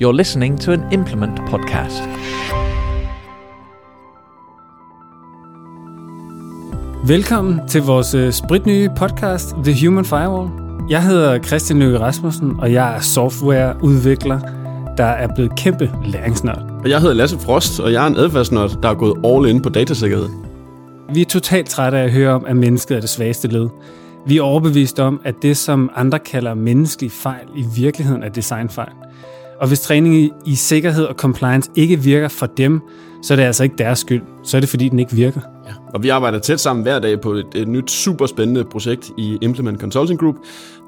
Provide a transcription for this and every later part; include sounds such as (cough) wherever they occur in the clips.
You're listening to an Implement podcast. Velkommen til vores øh, spritnye podcast, The Human Firewall. Jeg hedder Christian Løkke Rasmussen, og jeg er softwareudvikler, der er blevet kæmpe læringsnørd. Og jeg hedder Lasse Frost, og jeg er en adfærdsnørd, der er gået all in på datasikkerhed. Vi er totalt trætte af at høre om, at mennesket er det svageste led. Vi er overbevist om, at det, som andre kalder menneskelige fejl, i virkeligheden er designfejl. Og hvis træning i, sikkerhed og compliance ikke virker for dem, så er det altså ikke deres skyld. Så er det, fordi den ikke virker. Ja. Og vi arbejder tæt sammen hver dag på et, et nyt super spændende projekt i Implement Consulting Group,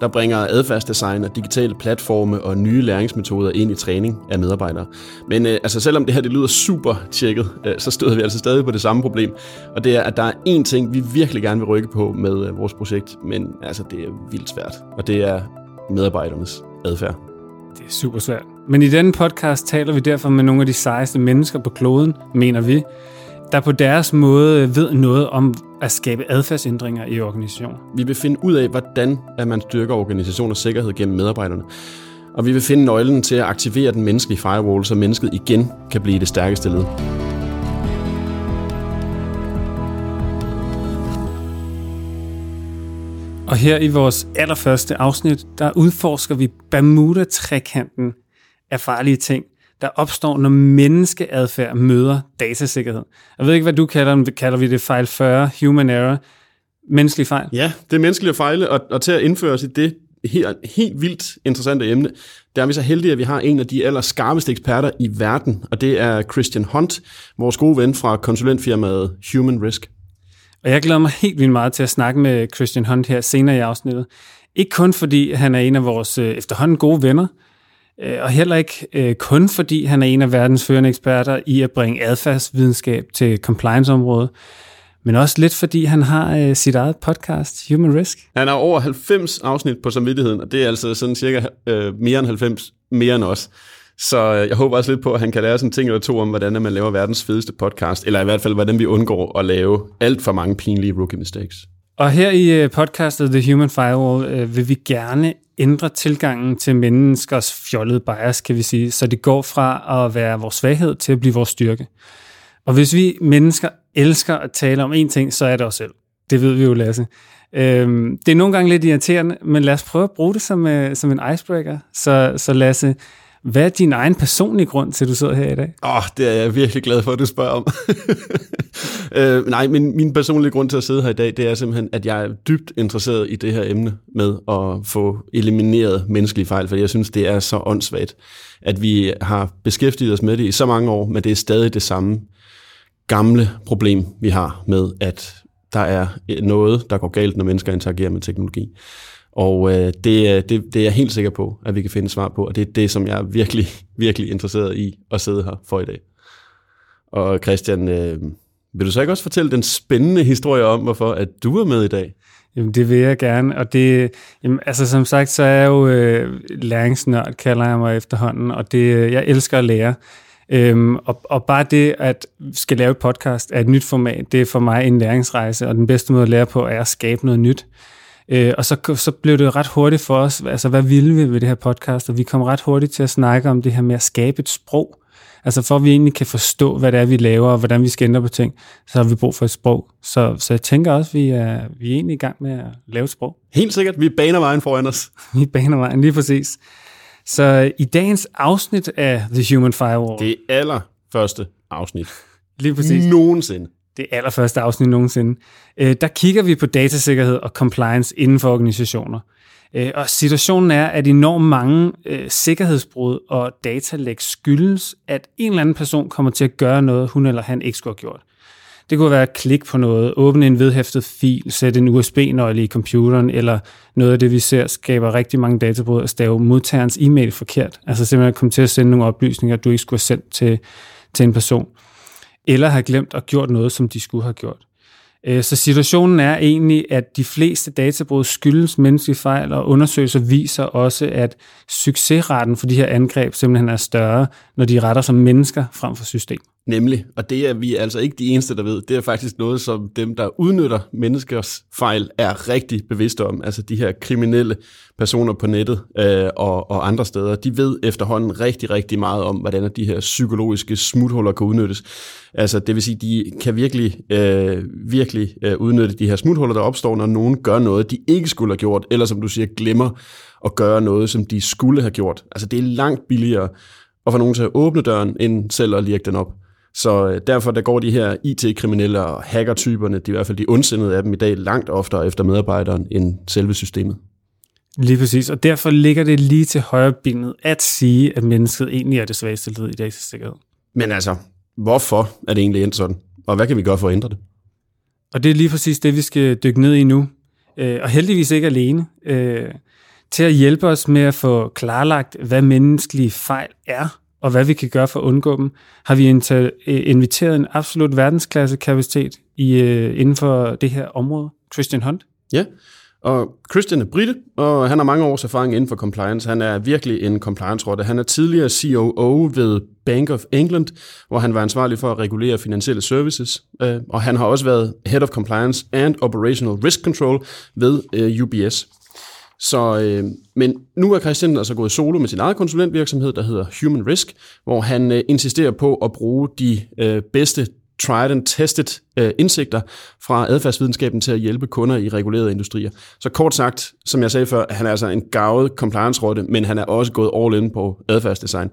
der bringer adfærdsdesign og digitale platforme og nye læringsmetoder ind i træning af medarbejdere. Men øh, altså selvom det her det lyder super tjekket, øh, så støder vi altså stadig på det samme problem. Og det er, at der er én ting, vi virkelig gerne vil rykke på med øh, vores projekt, men altså det er vildt svært. Og det er medarbejdernes adfærd. Det er super svært. Men i denne podcast taler vi derfor med nogle af de sejeste mennesker på kloden, mener vi, der på deres måde ved noget om at skabe adfærdsændringer i organisationen. Vi vil finde ud af, hvordan at man styrker organisationers sikkerhed gennem medarbejderne. Og vi vil finde nøglen til at aktivere den menneskelige firewall, så mennesket igen kan blive det stærkeste led. Og her i vores allerførste afsnit, der udforsker vi Bermuda-trekanten af farlige ting, der opstår, når menneskeadfærd møder datasikkerhed. Jeg ved ikke, hvad du kalder den. Kalder vi det fejl 40, human error, menneskelig fejl? Ja, det er menneskelige fejle, og, og til at indføre os i det helt, helt vildt interessante emne, der er vi så heldige, at vi har en af de allerskarpeste eksperter i verden, og det er Christian Hunt, vores gode ven fra konsulentfirmaet Human Risk. Og jeg glæder mig helt vildt meget til at snakke med Christian Hunt her senere i afsnittet. Ikke kun fordi han er en af vores øh, efterhånden gode venner, og heller ikke øh, kun fordi han er en af verdens førende eksperter i at bringe adfærdsvidenskab til compliance-området, men også lidt fordi han har sit eget podcast, Human Risk. Han har over 90 afsnit på samvittigheden, og det er altså sådan cirka mere end 90 mere end os. Så jeg håber også lidt på, at han kan lære sådan en ting eller to om, hvordan man laver verdens fedeste podcast, eller i hvert fald, hvordan vi undgår at lave alt for mange pinlige rookie mistakes. Og her i podcastet The Human Firewall vil vi gerne ændre tilgangen til menneskers fjollede bias, kan vi sige, så det går fra at være vores svaghed til at blive vores styrke. Og hvis vi mennesker elsker at tale om én ting, så er det os selv. Det ved vi jo, Lasse. Øhm, det er nogle gange lidt irriterende, men lad os prøve at bruge det som, øh, som en icebreaker. Så, så Lasse, hvad er din egen personlige grund til, at du sidder her i dag? Åh, oh, det er jeg virkelig glad for, at du spørger om. (laughs) øh, nej, men min personlige grund til at sidde her i dag, det er simpelthen, at jeg er dybt interesseret i det her emne med at få elimineret menneskelige fejl, for jeg synes, det er så åndssvagt, at vi har beskæftiget os med det i så mange år, men det er stadig det samme gamle problem, vi har med, at der er noget, der går galt, når mennesker interagerer med teknologi. Og øh, det, øh, det, det er jeg helt sikker på, at vi kan finde svar på, og det er det, som jeg er virkelig, (laughs) virkelig interesseret i at sidde her for i dag. Og Christian, øh, vil du så ikke også fortælle den spændende historie om, hvorfor at du er med i dag? Jamen, det vil jeg gerne, og det, jamen, altså som sagt, så er jeg jo øh, læringsnørd, kalder jeg mig efterhånden, og det, øh, jeg elsker at lære. Øhm, og, og bare det, at skal lave et podcast er et nyt format, det er for mig en læringsrejse, og den bedste måde at lære på er at skabe noget nyt. Øh, og så, så blev det ret hurtigt for os, altså hvad ville vi ved det her podcast, og vi kom ret hurtigt til at snakke om det her med at skabe et sprog. Altså for at vi egentlig kan forstå, hvad det er, vi laver, og hvordan vi skal ændre på ting, så har vi brug for et sprog. Så, så jeg tænker også, at vi er, vi er egentlig i gang med at lave et sprog. Helt sikkert, vi baner vejen foran os. (laughs) vi baner vejen, lige præcis. Så i dagens afsnit af The Human Firewall... Det aller første afsnit. Lige præcis. Nogensinde det allerførste afsnit nogensinde, øh, der kigger vi på datasikkerhed og compliance inden for organisationer. Øh, og situationen er, at enormt mange øh, sikkerhedsbrud og datalæg skyldes, at en eller anden person kommer til at gøre noget, hun eller han ikke skulle have gjort. Det kunne være at klikke på noget, åbne en vedhæftet fil, sætte en USB-nøgle i computeren, eller noget af det, vi ser, skaber rigtig mange databrud og stave modtagerens e-mail forkert. Altså simpelthen komme til at sende nogle oplysninger, du ikke skulle have sendt til, til en person eller har glemt at gjort noget, som de skulle have gjort. Øh, så situationen er egentlig, at de fleste databrud skyldes menneskelige fejl, og undersøgelser viser også, at succesraten for de her angreb simpelthen er større, når de retter sig mennesker frem for systemer. Nemlig, og det er vi altså ikke de eneste, der ved. Det er faktisk noget, som dem, der udnytter menneskers fejl, er rigtig bevidste om. Altså de her kriminelle personer på nettet øh, og, og andre steder, de ved efterhånden rigtig, rigtig meget om, hvordan de her psykologiske smuthuller kan udnyttes. Altså det vil sige, de kan virkelig, øh, virkelig øh, udnytte de her smuthuller, der opstår, når nogen gør noget, de ikke skulle have gjort, eller som du siger, glemmer at gøre noget, som de skulle have gjort. Altså det er langt billigere at få nogen til at åbne døren, end selv at lirke den op. Så øh, derfor der går de her IT-kriminelle og hackertyperne, de er i hvert fald de ondsindede af dem i dag, langt oftere efter medarbejderen end selve systemet. Lige præcis, og derfor ligger det lige til højre benet at sige, at mennesket egentlig er det svageste led i datasikkerhed. Men altså, hvorfor er det egentlig endt sådan? Og hvad kan vi gøre for at ændre det? Og det er lige præcis det, vi skal dykke ned i nu. Øh, og heldigvis ikke alene. Øh, til at hjælpe os med at få klarlagt, hvad menneskelige fejl er, og hvad vi kan gøre for at undgå dem, har vi øh, inviteret en absolut verdensklasse kapacitet i, øh, inden for det her område, Christian Hunt. Ja, og Christian er brite, og han har mange års erfaring inden for compliance. Han er virkelig en compliance-rotte. Han er tidligere COO ved Bank of England, hvor han var ansvarlig for at regulere finansielle services. Øh, og han har også været Head of Compliance and Operational Risk Control ved UBS. Så, øh, men nu er Christian altså gået solo med sin egen konsulentvirksomhed, der hedder Human Risk, hvor han øh, insisterer på at bruge de øh, bedste tried and tested øh, indsigter fra adfærdsvidenskaben til at hjælpe kunder i regulerede industrier. Så kort sagt, som jeg sagde før, han er altså en gavet compliance-rotte, men han er også gået all in på adfærdsdesign.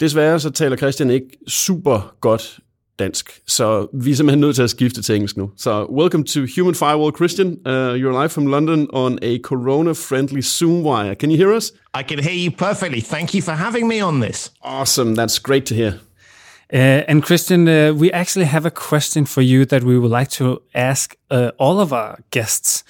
Desværre så taler Christian ikke super godt dansk. Så vi er simpelthen nødt til at skifte til engelsk nu. Så welcome to Human Firewall, Christian. Uh, you're live from London on a corona-friendly Zoom wire. Can you hear us? I can hear you perfectly. Thank you for having me on this. Awesome. That's great to hear. Uh, and Christian, uh, we actually have a question for you that we would like to ask uh, all of our guests.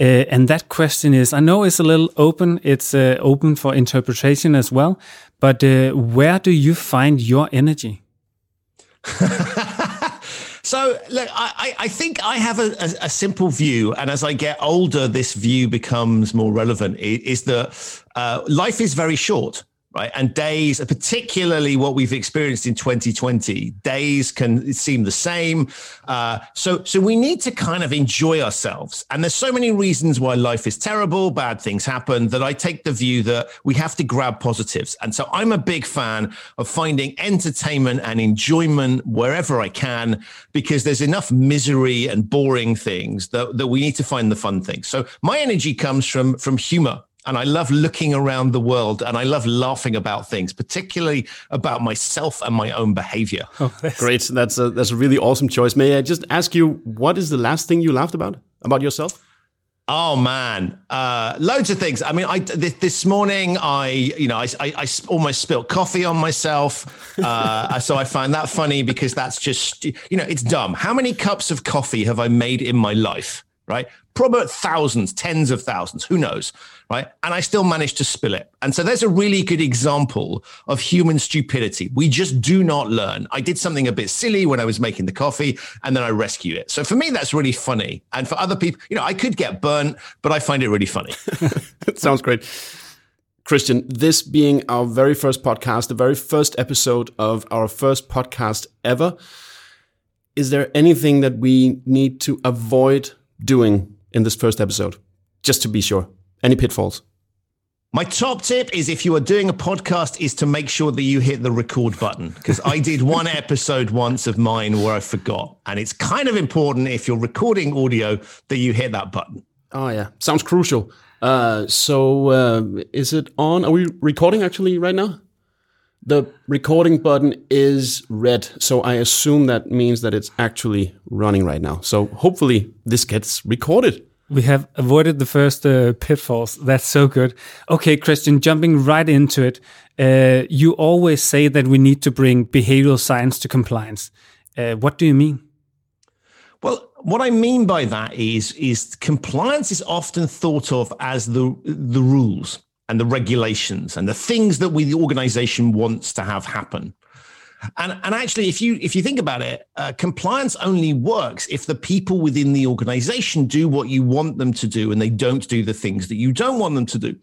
Uh, and that question is I know it's a little open, it's uh, open for interpretation as well, but uh, where do you find your energy? (laughs) so look, I, I think I have a, a, a, simple view, and as I get older, this view becomes more relevant. Is that uh, life is very short right? And days, particularly what we've experienced in 2020, days can seem the same. Uh, so, so we need to kind of enjoy ourselves. And there's so many reasons why life is terrible, bad things happen, that I take the view that we have to grab positives. And so I'm a big fan of finding entertainment and enjoyment wherever I can, because there's enough misery and boring things that, that we need to find the fun things. So my energy comes from from humor and I love looking around the world and I love laughing about things, particularly about myself and my own behavior. Oh, (laughs) Great. That's a, that's a really awesome choice. May I just ask you, what is the last thing you laughed about, about yourself? Oh man, uh, loads of things. I mean, I this, this morning I, you know, I, I, I, almost spilled coffee on myself, (laughs) uh, so I find that funny because that's just, you know, it's dumb. How many cups of coffee have I made in my life? Right, probably thousands, tens of thousands, who knows? right? And I still managed to spill it. And so there's a really good example of human stupidity. We just do not learn. I did something a bit silly when I was making the coffee and then I rescue it. So for me, that's really funny. And for other people, you know, I could get burnt, but I find it really funny. (laughs) It sounds great. Christian, this being our very first podcast, the very first episode of our first podcast ever, is there anything that we need to avoid doing in this first episode? Just to be sure. Any pitfalls? My top tip is if you are doing a podcast is to make sure that you hit the record button because I did one (laughs) episode once of mine where I forgot and it's kind of important if you're recording audio that you hit that button. Oh yeah, sounds crucial. Uh, so uh, is it on? Are we recording actually right now? The recording button is red, so I assume that means that it's actually running right now. So hopefully this gets recorded. We have avoided the first uh, pitfalls. That's so good. Okay, Christian, jumping right into it. Uh, you always say that we need to bring behavioral science to compliance. Uh, what do you mean? Well, what I mean by that is is compliance is often thought of as the the rules and the regulations and the things that we the organization wants to have happen. And, and actually, if you if you think about it, uh, compliance only works if the people within the organization do what you want them to do, and they don't do the things that you don't want them to do.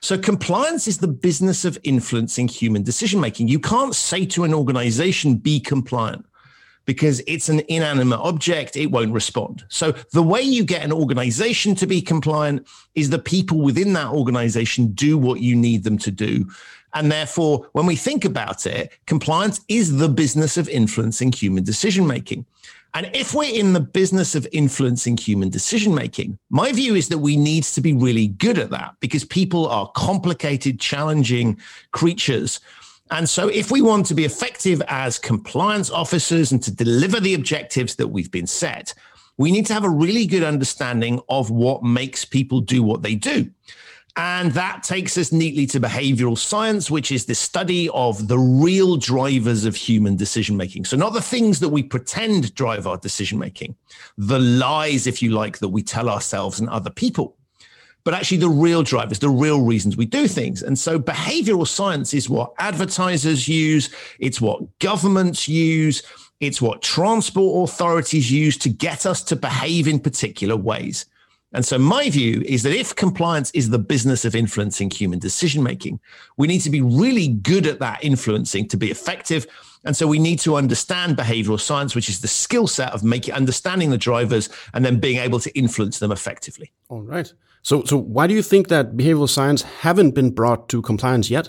So, compliance is the business of influencing human decision making. You can't say to an organization, be compliant because it's an inanimate object, it won't respond. So, the way you get an organization to be compliant is the people within that organization do what you need them to do. And therefore, when we think about it, compliance is the business of influencing human decision making. And if we're in the business of influencing human decision making, my view is that we need to be really good at that because people are complicated, challenging creatures. And so, if we want to be effective as compliance officers and to deliver the objectives that we've been set, we need to have a really good understanding of what makes people do what they do. And that takes us neatly to behavioral science, which is the study of the real drivers of human decision making. So, not the things that we pretend drive our decision making, the lies, if you like, that we tell ourselves and other people, but actually the real drivers, the real reasons we do things. And so, behavioral science is what advertisers use, it's what governments use, it's what transport authorities use to get us to behave in particular ways. And so, my view is that if compliance is the business of influencing human decision making, we need to be really good at that influencing to be effective. And so, we need to understand behavioral science, which is the skill set of making understanding the drivers and then being able to influence them effectively. All right. So, so why do you think that behavioral science haven't been brought to compliance yet?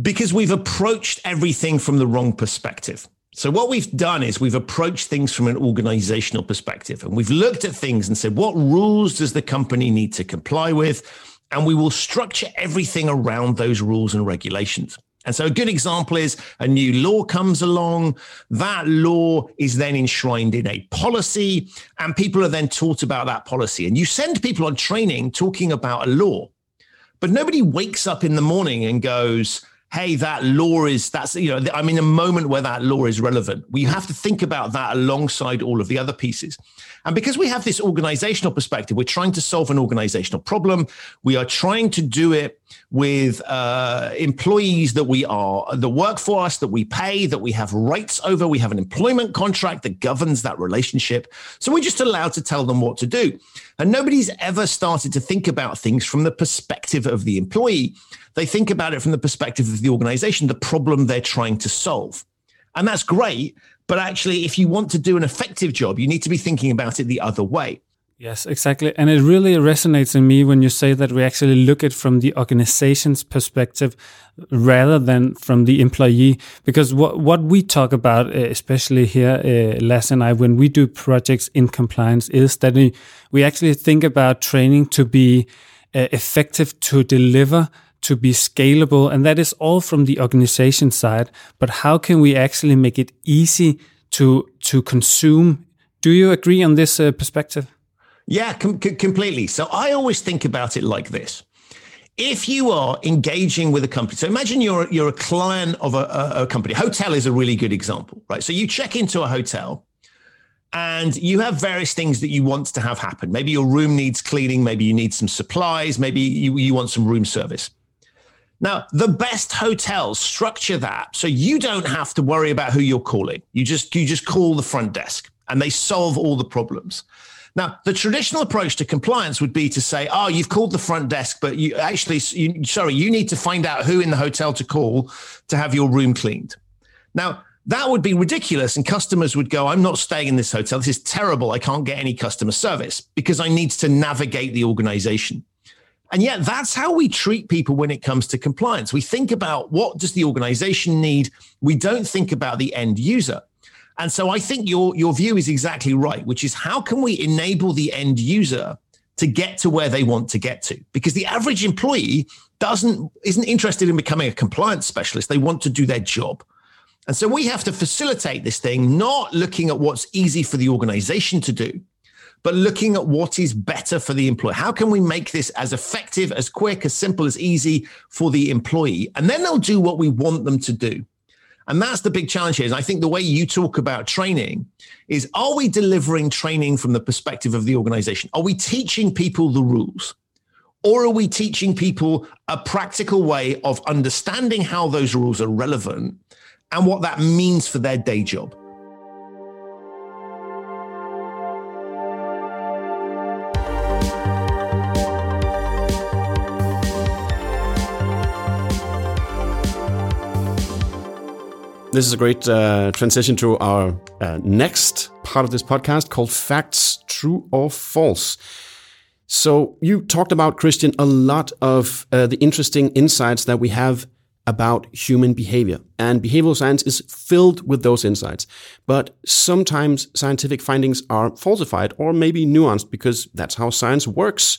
Because we've approached everything from the wrong perspective. So what we've done is we've approached things from an organizational perspective and we've looked at things and said, what rules does the company need to comply with? And we will structure everything around those rules and regulations. And so a good example is a new law comes along. That law is then enshrined in a policy and people are then taught about that policy. And you send people on training talking about a law, but nobody wakes up in the morning and goes, hey, that law is that's you know I'm in a moment where that law is relevant. We have to think about that alongside all of the other pieces. And because we have this organizational perspective, we're trying to solve an organizational problem. We are trying to do it with uh, employees that we are, the work for us, that we pay, that we have rights over. We have an employment contract that governs that relationship. So we're just allowed to tell them what to do. And nobody's ever started to think about things from the perspective of the employee. They think about it from the perspective of the organization, the problem they're trying to solve. And that's great. But actually, if you want to do an effective job, you need to be thinking about it the other way. Yes, exactly. And it really resonates in me when you say that we actually look at from the organization's perspective rather than from the employee. Because what, what we talk about, uh, especially here, uh, Lasse and I, when we do projects in compliance, is that we, we actually think about training to be uh, effective to deliver to be scalable. And that is all from the organization side. But how can we actually make it easy to, to consume? Do you agree on this uh, perspective? Yeah, com- completely. So I always think about it like this. If you are engaging with a company, so imagine you're you're a client of a, a, a company. Hotel is a really good example, right? So you check into a hotel, and you have various things that you want to have happen. Maybe your room needs cleaning, maybe you need some supplies, maybe you, you want some room service. Now, the best hotels structure that so you don't have to worry about who you're calling. You just you just call the front desk and they solve all the problems. Now, the traditional approach to compliance would be to say, "Oh, you've called the front desk, but you actually, you, sorry, you need to find out who in the hotel to call to have your room cleaned." Now, that would be ridiculous, and customers would go, "I'm not staying in this hotel. This is terrible. I can't get any customer service because I need to navigate the organization." And yet that's how we treat people when it comes to compliance. We think about what does the organization need? We don't think about the end user. And so I think your your view is exactly right, which is how can we enable the end user to get to where they want to get to? Because the average employee doesn't isn't interested in becoming a compliance specialist. They want to do their job. And so we have to facilitate this thing, not looking at what's easy for the organization to do, but looking at what is better for the employee. How can we make this as effective, as quick, as simple, as easy for the employee? And then they'll do what we want them to do. And that's the big challenge here. Is I think the way you talk about training is are we delivering training from the perspective of the organization? Are we teaching people the rules? Or are we teaching people a practical way of understanding how those rules are relevant and what that means for their day job? This is a great uh, transition to our uh, next part of this podcast called Facts True or False. So, you talked about, Christian, a lot of uh, the interesting insights that we have about human behavior. And behavioral science is filled with those insights. But sometimes scientific findings are falsified or maybe nuanced because that's how science works.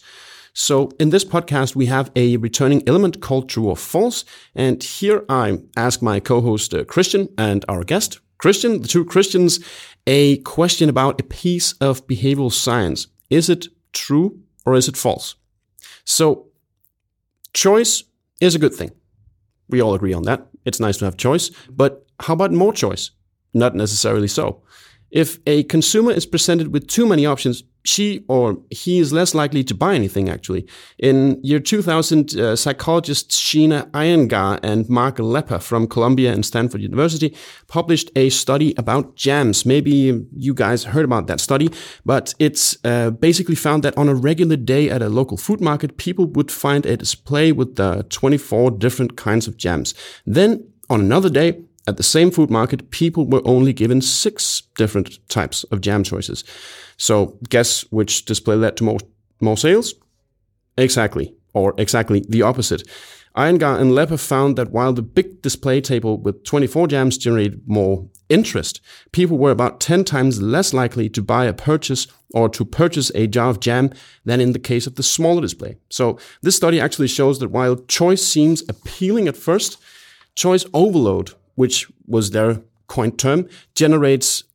So in this podcast, we have a returning element called true or false. And here I ask my co-host uh, Christian and our guest, Christian, the two Christians, a question about a piece of behavioral science. Is it true or is it false? So choice is a good thing. We all agree on that. It's nice to have choice. But how about more choice? Not necessarily so. If a consumer is presented with too many options, she or he is less likely to buy anything, actually. In year 2000, uh, psychologists Sheena Iyengar and Mark Lepper from Columbia and Stanford University published a study about jams. Maybe you guys heard about that study, but it's uh, basically found that on a regular day at a local food market, people would find a display with uh, 24 different kinds of jams. Then on another day, at the same food market, people were only given six different types of jam choices. So guess which display led to more, more sales? Exactly, or exactly the opposite. Iyengar and Lepper found that while the big display table with 24 jams generated more interest, people were about 10 times less likely to buy a purchase or to purchase a jar of jam than in the case of the smaller display. So this study actually shows that while choice seems appealing at first, choice overload which was their coined term, generates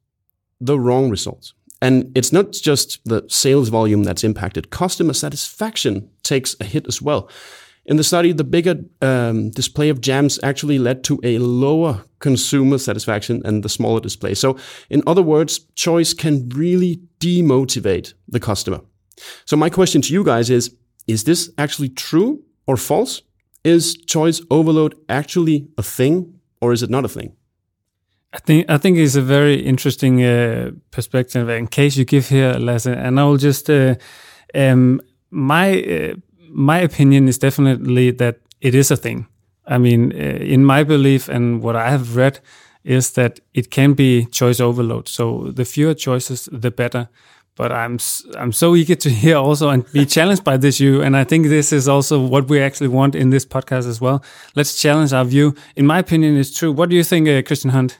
the wrong results. And it's not just the sales volume that's impacted, customer satisfaction takes a hit as well. In the study, the bigger um, display of jams actually led to a lower consumer satisfaction and the smaller display. So, in other words, choice can really demotivate the customer. So, my question to you guys is Is this actually true or false? Is choice overload actually a thing or is it not a thing? I think I think it's a very interesting uh, perspective in case you give here, Lasse. And I will just uh, um, my uh, my opinion is definitely that it is a thing. I mean, uh, in my belief and what I have read is that it can be choice overload. So the fewer choices, the better but I'm I'm so eager to (laughs) hear also and be (laughs) challenged by this view. And I think this is also what we actually want in this podcast as well. Let's challenge our view. In my opinion, it's true. What do you think, uh, Christian Hunt?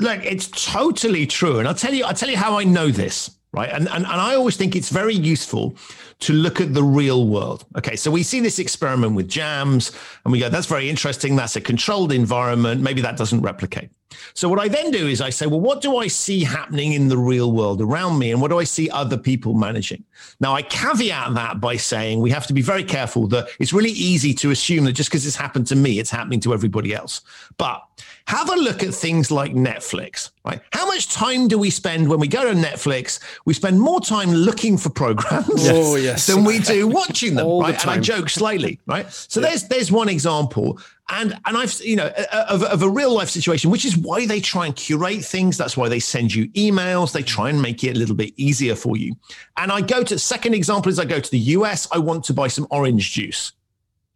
Look, it's totally true, and I'll tell you. I'll tell you how I know this. Right, and and and I always think it's very useful to look at the real world. Okay, so we see this experiment with jams, and we go, "That's very interesting. That's a controlled environment. Maybe that doesn't replicate." So what I then do is I say, well, what do I see happening in the real world around me? And what do I see other people managing? Now, I caveat that by saying we have to be very careful that it's really easy to assume that just because it's happened to me, it's happening to everybody else. But have a look at things like Netflix, right? How much time do we spend when we go to Netflix? We spend more time looking for programs oh, yes. than we do watching them, (laughs) right? The and I joke slightly, right? So yeah. there's there's one example and and I've you know of, of a real life situation, which is why they try and curate things. That's why they send you emails. They try and make it a little bit easier for you. And I go to second example is I go to the US. I want to buy some orange juice.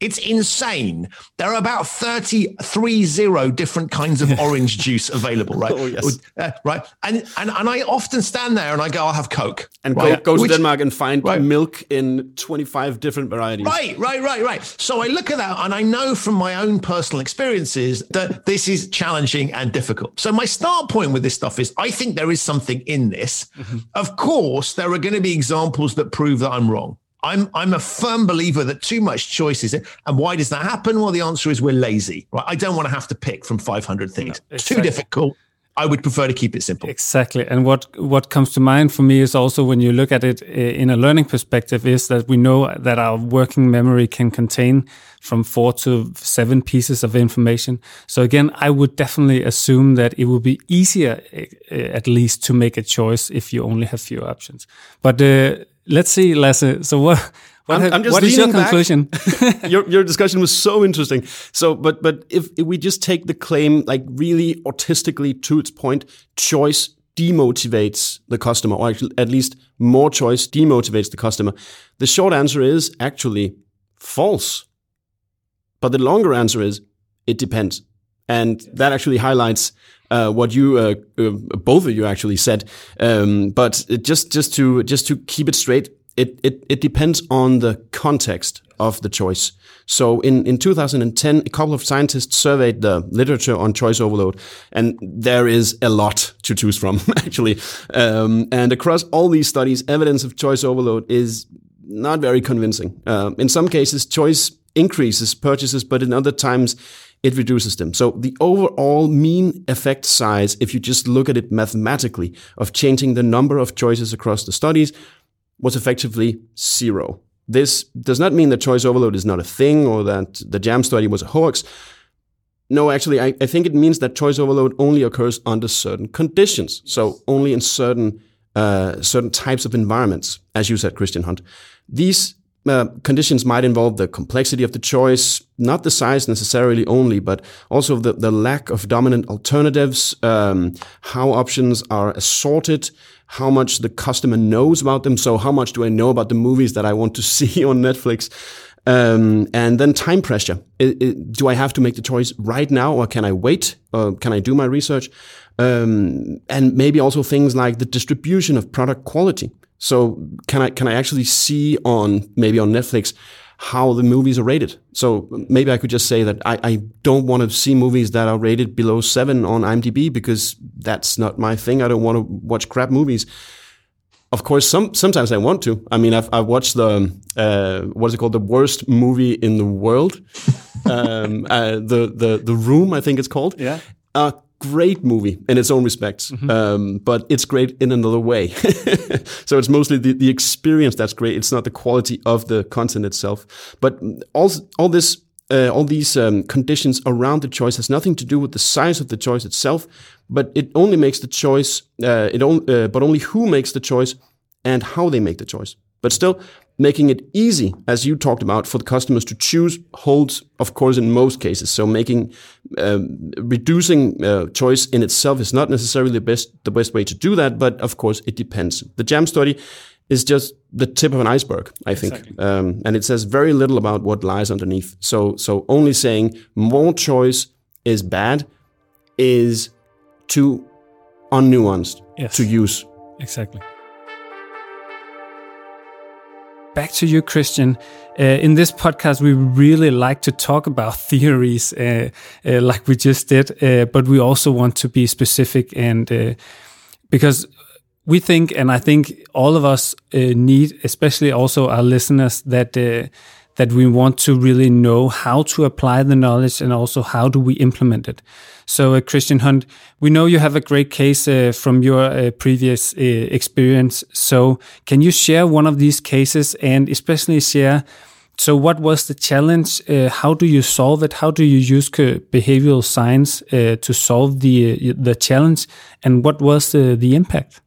It's insane. There are about 30, three zero different kinds of (laughs) orange juice available, right? Oh, yes. Uh, right. And, and and I often stand there and I go, I'll have Coke. And right? go, go to Which, Denmark and find right. milk in 25 different varieties. Right, right, right, right. So I look at that and I know from my own personal experiences that this is challenging and difficult. So my start point with this stuff is I think there is something in this. Mm-hmm. Of course, there are going to be examples that prove that I'm wrong. I'm I'm a firm believer that too much choice is it. And why does that happen? Well, the answer is we're lazy. Right? I don't want to have to pick from 500 things. No, exactly. Too difficult. I would prefer to keep it simple. Exactly. And what what comes to mind for me is also when you look at it eh, in a learning perspective is that we know that our working memory can contain from 4 to 7 pieces of information. So again, I would definitely assume that it would be easier eh, at least to make a choice if you only have few options. But uh, let's see, Lasse. So what? What, I'm, I'm what is your conclusion? (laughs) (laughs) your your discussion was so interesting. So, but but if, if we just take the claim like really artistically to its point, choice demotivates the customer, or actually at least more choice demotivates the customer. The short answer is actually false. But the longer answer is it depends, and that actually highlights what you uh, uh, both of you actually said. Um, but just just to just to keep it straight, it, it it depends on the context of the choice. So in, in 2010, a couple of scientists surveyed the literature on choice overload, and there is a lot to choose from, (laughs) actually. Um, and across all these studies, evidence of choice overload is not very convincing. Uh, in some cases, choice increases purchases, but in other times, it reduces them. So the overall mean effect size, if you just look at it mathematically, of changing the number of choices across the studies, was effectively zero. This does not mean that choice overload is not a thing or that the JAM study was a hoax. No, actually, I, I think it means that choice overload only occurs under certain conditions. So only in certain uh, certain types of environments, as you said, Christian Hunt. These uh, conditions might involve the complexity of the choice, not the size necessarily only, but also the, the lack of dominant alternatives, um, how options are assorted, how much the customer knows about them. So how much do I know about the movies that I want to (laughs) see on Netflix? Um, and then time pressure. It, it, do I have to make the choice right now or can I wait? Or can I do my research? Um, and maybe also things like the distribution of product quality. So can I can I actually see on maybe on Netflix how the movies are rated? So maybe I could just say that I, I don't want to see movies that are rated below seven on IMDb because that's not my thing. I don't want to watch crap movies. Of course, some sometimes I want to. I mean, I've I've watched the uh, what is it called, the worst movie in the world, (laughs) um, uh, the the the Room, I think it's called. Yeah. Uh, great movie in its own respects, mm-hmm. um, but it's great in another way. (laughs) so it's mostly the, the experience that's great. It's not the quality of the content itself. But all, all this, uh, all these um, conditions around the choice has nothing to do with the size of the choice itself, but it only makes the choice. Uh, it on, uh, but only who makes the choice and how they make the choice. But still, making it easy, as you talked about, for the customers to choose holds, of course, in most cases. So making um, reducing uh, choice in itself is not necessarily the best the best way to do that, but of course it depends. The Jam study is just the tip of an iceberg, I think, exactly. um, and it says very little about what lies underneath. So so only saying more choice is bad is too unnuanced yes. to use. Exactly back to you, Christian. Uh, in this podcast, we really like to talk about theories, uh, uh, like we just did, uh, but we also want to be specific and uh, because we think, and I think all of us uh, need, especially also our listeners, that that we want to really know how to apply the knowledge and also how do we implement it. So, uh, Christian Hunt, we know you have a great case uh, from your uh, previous uh, experience. So, can you share one of these cases and especially share? So, what was the challenge? Uh, how do you solve it? How do you use behavioral science uh, to solve the the challenge? And what was the, the impact?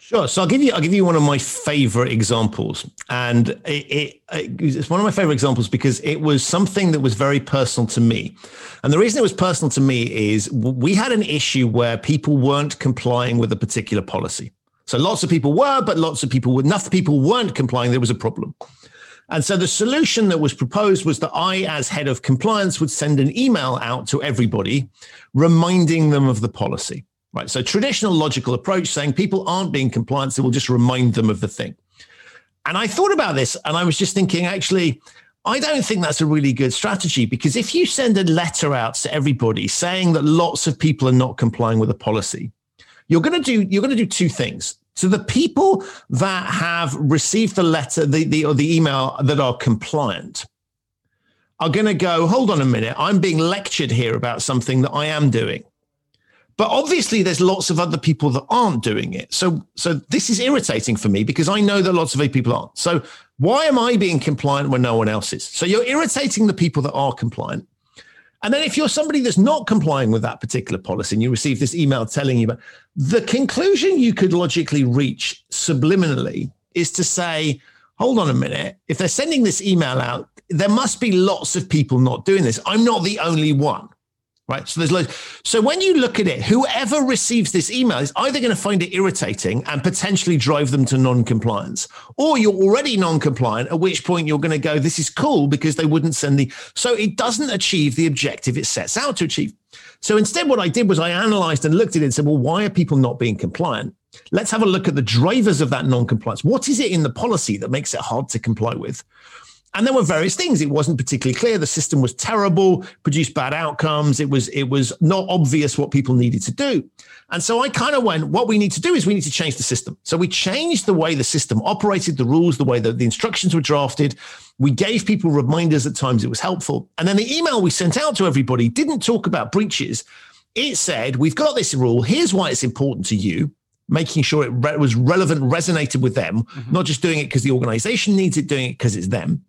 Sure. So I'll give you I'll give you one of my favorite examples, and it, it, it's one of my favorite examples because it was something that was very personal to me, and the reason it was personal to me is we had an issue where people weren't complying with a particular policy. So lots of people were, but lots of people enough people weren't complying. There was a problem. And so the solution that was proposed was that I, as head of compliance, would send an email out to everybody reminding them of the policy. Right. So traditional logical approach saying people aren't being compliant, so we'll just remind them of the thing. And I thought about this and I was just thinking, actually, I don't think that's a really good strategy because if you send a letter out to everybody saying that lots of people are not complying with a policy, you're going to do you're going to do two things. So the people that have received the letter, the, the or the email that are compliant are going to go, hold on a minute, I'm being lectured here about something that I am doing. But obviously, there's lots of other people that aren't doing it. So, so this is irritating for me because I know that lots of people aren't. So, why am I being compliant when no one else is? So, you're irritating the people that are compliant. And then, if you're somebody that's not complying with that particular policy and you receive this email telling you about the conclusion you could logically reach subliminally is to say, hold on a minute, if they're sending this email out, there must be lots of people not doing this. I'm not the only one right? So there's loads. So when you look at it, whoever receives this email is either going to find it irritating and potentially drive them to non-compliance, or you're already non-compliant, at which point you're going to go, this is cool because they wouldn't send the. So it doesn't achieve the objective it sets out to achieve. So instead, what I did was I analyzed and looked at it and said, well, why are people not being compliant? Let's have a look at the drivers of that non compliance. What is it in the policy that makes it hard to comply with? And there were various things. It wasn't particularly clear. The system was terrible, produced bad outcomes. It was it was not obvious what people needed to do. And so I kind of went, what we need to do is we need to change the system. So we changed the way the system operated, the rules, the way that the instructions were drafted. We gave people reminders at times it was helpful. And then the email we sent out to everybody didn't talk about breaches. It said, we've got this rule. Here's why it's important to you making sure it re- was relevant, resonated with them, mm-hmm. not just doing it because the organization needs it, doing it because it's them.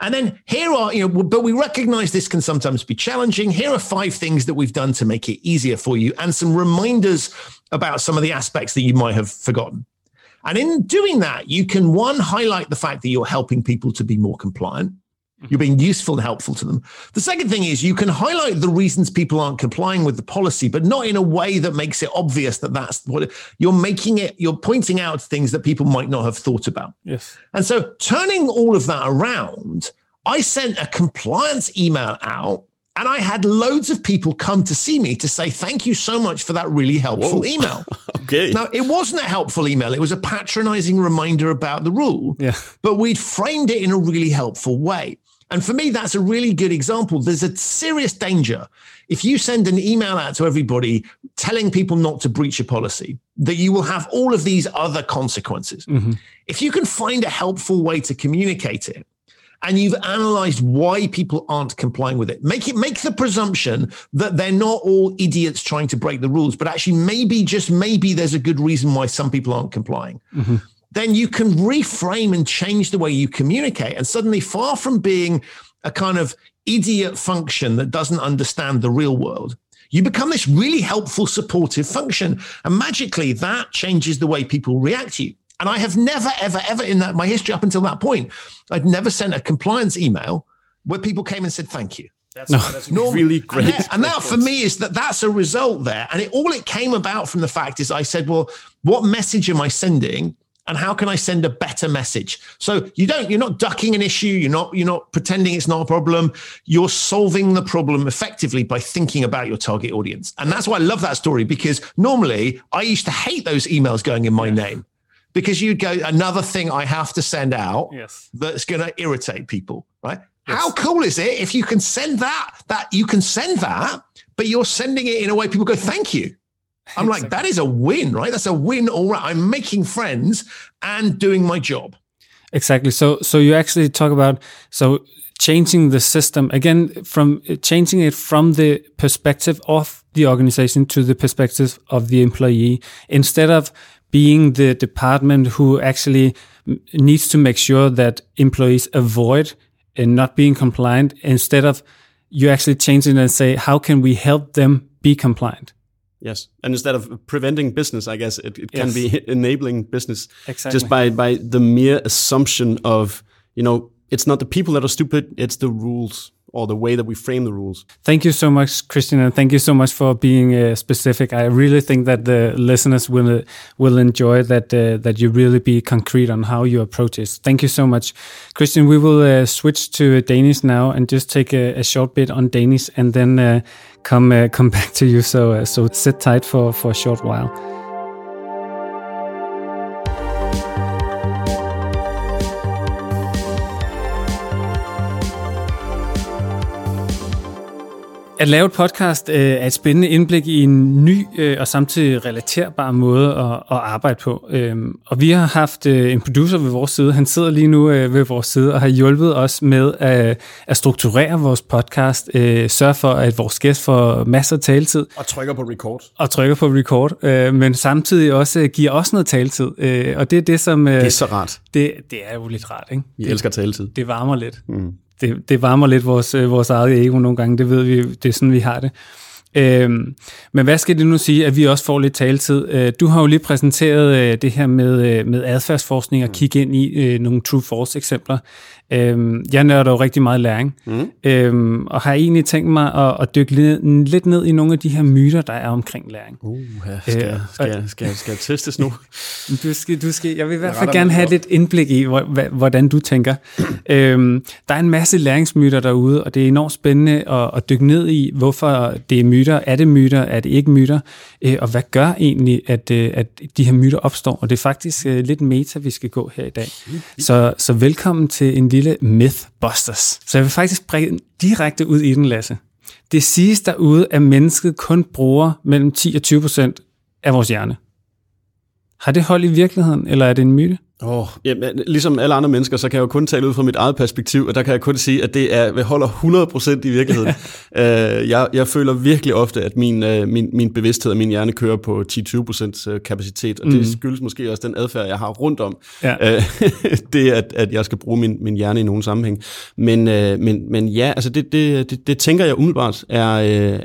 And then here are, you know, but we recognize this can sometimes be challenging. Here are five things that we've done to make it easier for you and some reminders about some of the aspects that you might have forgotten. And in doing that, you can one, highlight the fact that you're helping people to be more compliant. You're being useful and helpful to them. The second thing is you can highlight the reasons people aren't complying with the policy, but not in a way that makes it obvious that that's what you're making it, you're pointing out things that people might not have thought about. Yes. And so turning all of that around, I sent a compliance email out and I had loads of people come to see me to say, thank you so much for that really helpful Whoa. email. (laughs) okay. Now, it wasn't a helpful email. It was a patronizing reminder about the rule. Yeah. But we'd framed it in a really helpful way. And for me, that's a really good example. There's a serious danger if you send an email out to everybody telling people not to breach a policy, that you will have all of these other consequences. Mm-hmm. If you can find a helpful way to communicate it, and you've analyzed why people aren't complying with it. Make it make the presumption that they're not all idiots trying to break the rules, but actually maybe just maybe there's a good reason why some people aren't complying. Mm-hmm then you can reframe and change the way you communicate. And suddenly, far from being a kind of idiot function that doesn't understand the real world, you become this really helpful, supportive function. And magically, that changes the way people react to you. And I have never, ever, ever in that my history up until that point, I'd never sent a compliance email where people came and said thank you. That's, no. that's really great. And, that, and that for me is that that's a result there. And it, all it came about from the fact is I said, well, what message am I sending? And how can I send a better message? So you don't, you're not ducking an issue. You're not, you're not pretending it's not a problem. You're solving the problem effectively by thinking about your target audience. And that's why I love that story because normally I used to hate those emails going in my name because you'd go another thing I have to send out yes. that's going to irritate people, right? Yes. How cool is it if you can send that, that you can send that, but you're sending it in a way people go, thank you. I'm like, that is a win, right? That's a win. All right. I'm making friends and doing my job. Exactly. So, so you actually talk about, so changing the system again from changing it from the perspective of the organization to the perspective of the employee instead of being the department who actually needs to make sure that employees avoid and not being compliant instead of you actually change it and say how can we help them be compliant Yes, and instead of preventing business, I guess it, it can be (laughs) enabling business exactly. just by by the mere assumption of you know it's not the people that are stupid, it's the rules or the way that we frame the rules. Thank you so much, Christian, and thank you so much for being uh, specific. I really think that the listeners will uh, will enjoy that uh, that you really be concrete on how you approach this. Thank you so much, Christian. We will uh, switch to Danish now and just take a, a short bit on Danish, and then uh, come uh, come (laughs) back to you. So so sit tight for for a short while. At lave et podcast øh, er et spændende indblik i en ny øh, og samtidig relaterbar måde at, at arbejde på. Øhm, og vi har haft øh, en producer ved vores side. Han sidder lige nu øh, ved vores side og har hjulpet os med at, at strukturere vores podcast. Øh, sørge for, at vores gæst får masser af taletid. Og trykker på record. Og trykker på record. Øh, men samtidig også giver os noget taletid. Øh, og det er det, som... Øh, det er så rart. Det, det er jo lidt rart, ikke? Vi det, elsker taletid. Det varmer lidt. Mm det, det varmer lidt vores, øh, vores eget ego nogle gange, det ved vi, det er sådan, vi har det. Øhm, men hvad skal det nu sige, at vi også får lidt taletid? Øh, du har jo lige præsenteret øh, det her med, øh, med adfærdsforskning og kigge ind i øh, nogle true-false eksempler. Øhm, jeg nørder jo rigtig meget læring, mm. øhm, og har egentlig tænkt mig at, at dykke lidt, lidt ned i nogle af de her myter, der er omkring læring. Uh, skal, øh, skal, skal, skal, skal jeg testes nu? (laughs) Du skal, du skal, jeg vil i hvert fald gerne have lidt indblik i, hvordan du tænker. (clears throat) øhm, der er en masse læringsmyter derude, og det er enormt spændende at, at dykke ned i, hvorfor det er myter. Er det myter? Er det ikke myter? Øh, og hvad gør egentlig, at, øh, at de her myter opstår? Og det er faktisk øh, lidt meta, vi skal gå her i dag. Så, så velkommen til en lille Mythbusters. Så jeg vil faktisk bringe direkte ud i den, Lasse. Det siges derude, at mennesket kun bruger mellem 10 og 20 procent af vores hjerne. Har det hold i virkeligheden, eller er det en myte? Oh, jamen, ligesom alle andre mennesker, så kan jeg jo kun tale ud fra mit eget perspektiv, og der kan jeg kun sige, at det er, holder 100% i virkeligheden. uh, (laughs) jeg, jeg føler virkelig ofte, at min, uh, min, min bevidsthed og min hjerne kører på 10-20% øh, kapacitet, og mm. det skyldes måske også den adfærd, jeg har rundt om. Ja. Uh, (laughs) det, at, at jeg skal bruge min, min hjerne i nogen sammenhæng. Men, uh, men, men ja, altså det, det, det, det tænker jeg umiddelbart er,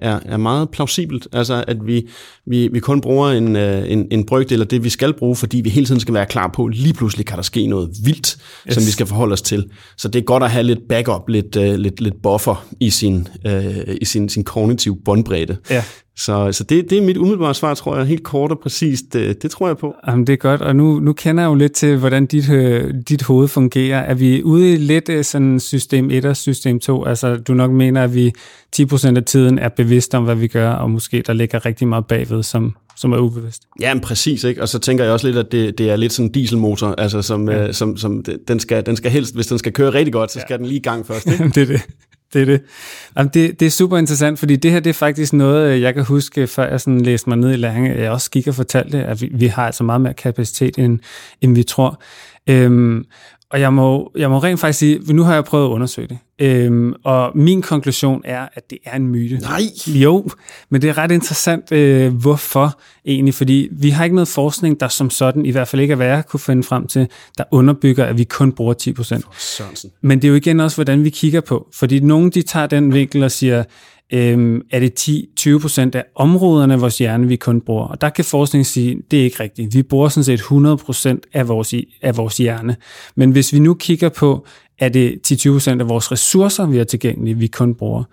er, er meget plausibelt, altså at vi, vi, vi kun bruger en, en, en brøkdel af det, vi skal bruge, fordi vi hele tiden skal være klar på lige pludselig kan der ske noget vildt, yes. som vi skal forholde os til. Så det er godt at have lidt backup, lidt, uh, lidt, lidt buffer i sin, uh, i sin, sin kognitive båndbredde. Ja. Så, så det, det er mit umiddelbare svar, tror jeg, helt kort og præcist. Det, det tror jeg på. Jamen, det er godt, og nu, nu kender jeg jo lidt til, hvordan dit, øh, dit hoved fungerer. Er vi ude i lidt sådan system 1 og system 2? Altså, du nok mener, at vi 10% af tiden er bevidste om, hvad vi gør, og måske der ligger rigtig meget bagved, som, som er ubevidst. Ja, men præcis, ikke? Og så tænker jeg også lidt, at det, det er lidt sådan en dieselmotor, altså som, ja. øh, som, som den, skal, den skal helst, hvis den skal køre rigtig godt, så skal ja. den lige i gang først, (laughs) ikke? det er det. Det er det. Jamen, det. Det er super interessant, fordi det her det er faktisk noget, øh, jeg kan huske, før jeg sådan læste mig ned i læring, jeg også gik og fortalte, at vi, vi har altså meget mere kapacitet, end, end vi tror. Øhm, og jeg må, jeg må rent faktisk sige, nu har jeg prøvet at undersøge det, øhm, og min konklusion er, at det er en myte. Nej! Jo, men det er ret interessant, øh, hvorfor egentlig, fordi vi har ikke noget forskning, der som sådan, i hvert fald ikke er hvad jeg kunne finde frem til, der underbygger, at vi kun bruger 10 procent. Men det er jo igen også, hvordan vi kigger på, fordi nogen de tager den vinkel og siger, øhm, er det 10-20 procent af områderne af vores hjerne, vi kun bruger. Og der kan forskningen sige, det er ikke rigtigt. Vi bruger sådan set 100 procent af vores, af vores hjerne. Men hvis vi nu kigger på, er det 10-20 procent af vores ressourcer, vi har tilgængelige, vi kun bruger,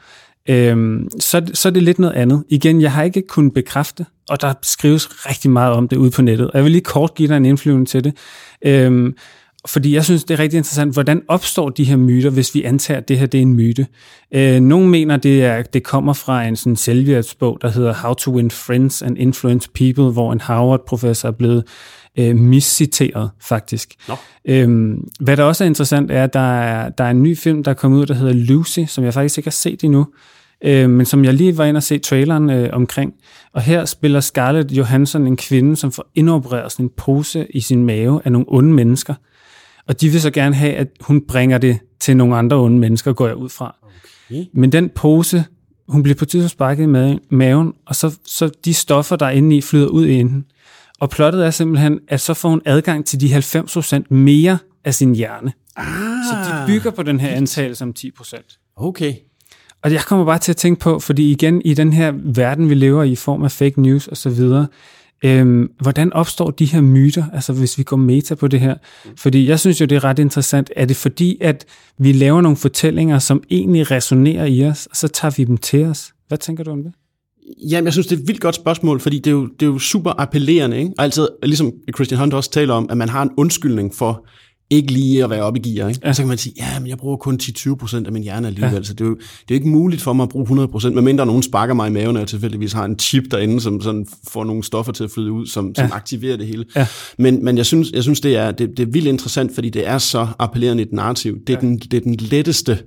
øhm, så, så er det lidt noget andet. Igen, jeg har ikke kunnet bekræfte, og der skrives rigtig meget om det ude på nettet. Og jeg vil lige kort give dig en indflydelse til det. Øhm, fordi jeg synes, det er rigtig interessant, hvordan opstår de her myter, hvis vi antager, at det her det er en myte. Øh, nogle mener, det, er, det kommer fra en sådan selvhjælpsbog, der hedder How to Win Friends and Influence People, hvor en Harvard-professor er blevet øh, misciteret, faktisk. No. Øhm, hvad der også er interessant, er, at der er, der er en ny film, der er kommet ud, der hedder Lucy, som jeg faktisk ikke har set endnu, øh, men som jeg lige var inde og se traileren øh, omkring. Og her spiller Scarlett Johansson en kvinde, som får indopereret sådan en pose i sin mave af nogle onde mennesker. Og de vil så gerne have, at hun bringer det til nogle andre onde mennesker, går jeg ud fra. Okay. Men den pose, hun bliver på tidspunkt sparket i maven, og så, så de stoffer, der er inde i, flyder ud i hende. Og plottet er simpelthen, at så får hun adgang til de 90% mere af sin hjerne. Ah, så de bygger på den her antagelse om 10%. Okay. Og jeg kommer bare til at tænke på, fordi igen i den her verden, vi lever i, i form af fake news og så videre, Øhm, hvordan opstår de her myter, altså hvis vi går meta på det her? Fordi jeg synes jo, det er ret interessant. Er det fordi, at vi laver nogle fortællinger, som egentlig resonerer i os, og så tager vi dem til os? Hvad tænker du om det? Jamen, jeg synes, det er et vildt godt spørgsmål, fordi det er jo, det er jo super appellerende. Ikke? Altid, ligesom Christian Hunt også taler om, at man har en undskyldning for ikke lige at være oppe i gear. Ikke? Ja. Så kan man sige, ja, men jeg bruger kun 10-20% af min hjerne alligevel, ja. så det er, jo, det er jo ikke muligt for mig at bruge 100%, medmindre nogen sparker mig i maven, og jeg tilfældigvis har en chip derinde, som sådan får nogle stoffer til at flyde ud, som, ja. som aktiverer det hele. Ja. Men, men jeg synes, jeg synes det, er, det, det er vildt interessant, fordi det er så appellerende et narrativ. Det er, ja. den, det er den letteste,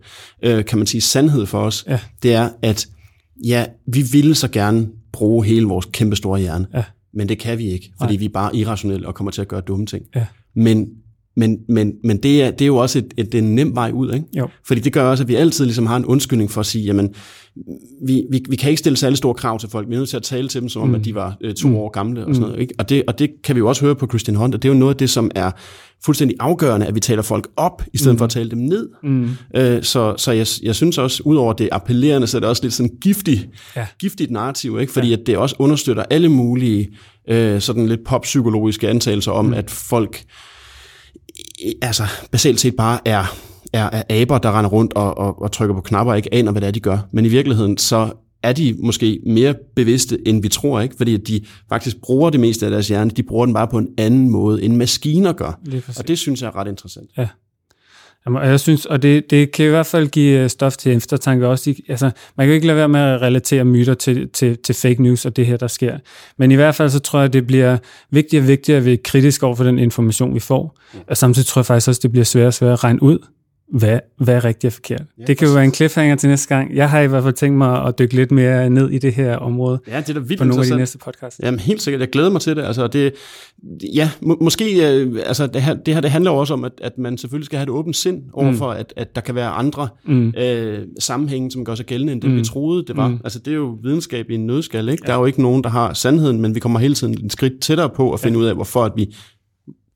øh, kan man sige, sandhed for os. Ja. Det er, at ja, vi ville så gerne bruge hele vores kæmpe store hjerne, ja. men det kan vi ikke, fordi Nej. vi er bare irrationelle og kommer til at gøre dumme ting. Ja. Men men, men, men det, er, det er jo også et, et, en nem vej ud, ikke? Jo. Fordi det gør også, at vi altid ligesom har en undskyldning for at sige, jamen, vi, vi, vi kan ikke stille særlig store krav til folk. Vi er nødt til at tale til dem, som om, mm. at de var øh, to mm. år gamle og sådan noget. Ikke? Og, det, og det kan vi jo også høre på Christian Hunt, og det er jo noget af det, som er fuldstændig afgørende, at vi taler folk op, i stedet mm. for at tale dem ned. Mm. Øh, så så jeg, jeg synes også, udover det appellerende, så er det også lidt sådan giftig, ja. giftigt narrativ, ikke? fordi ja. at det også understøtter alle mulige øh, sådan lidt poppsykologiske antagelser om, mm. at folk altså basalt set bare er er, er aber, der render rundt og, og, og trykker på knapper og ikke aner, hvad det er, de gør. Men i virkeligheden, så er de måske mere bevidste, end vi tror, ikke? Fordi de faktisk bruger det meste af deres hjerne. De bruger den bare på en anden måde, end maskiner gør. Og det synes jeg er ret interessant. Ja. Jamen, jeg synes, og det, det kan i hvert fald give øh, stof til eftertanke også. Altså, man kan jo ikke lade være med at relatere myter til, til, til fake news og det her, der sker. Men i hvert fald så tror jeg, det bliver vigtigere og vigtigere at er kritisk over for den information, vi får. Og samtidig tror jeg faktisk også, det bliver sværere og sværere at regne ud, hvad, hvad er rigtigt og forkert. Ja, det kan jo være en cliffhanger til næste gang. Jeg har i hvert fald tænkt mig at dykke lidt mere ned i det her område. Ja, det er da vildt på nogle af de næste podcast. Jamen helt sikkert, jeg glæder mig til det. Altså, det ja, må, måske, øh, altså det her, det her det handler også om, at, at man selvfølgelig skal have et åbent sind overfor, mm. at, at der kan være andre mm. øh, sammenhænge, som gør sig gældende, end det mm. vi troede, det var. Mm. Altså det er jo videnskab i en nødskal, ikke? Ja. Der er jo ikke nogen, der har sandheden, men vi kommer hele tiden et skridt tættere på at finde ja. ud af, hvorfor at vi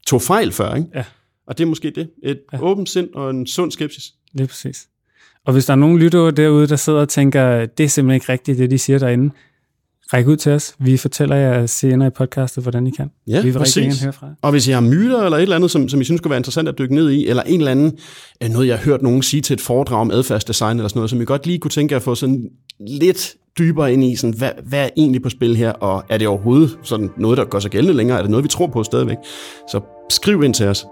tog fejl før, ikke? Ja. Og det er måske det. Et ja. åbent sind og en sund skepsis. Lige præcis. Og hvis der er nogen lyttere derude, der sidder og tænker, det er simpelthen ikke rigtigt, det de siger derinde, ræk ud til os. Vi fortæller jer senere i podcastet, hvordan I kan. Ja, vi vil præcis. rigtig høre fra Og hvis I har myter eller et eller andet, som, som I synes kunne være interessant at dykke ned i, eller en eller anden, øh, noget jeg har hørt nogen sige til et foredrag om adfærdsdesign eller sådan noget, som I godt lige kunne tænke at få sådan lidt dybere ind i, sådan, hvad, hvad er egentlig på spil her, og er det overhovedet sådan noget, der gør sig gældende længere? Er det noget, vi tror på stadigvæk? Så skriv ind til os.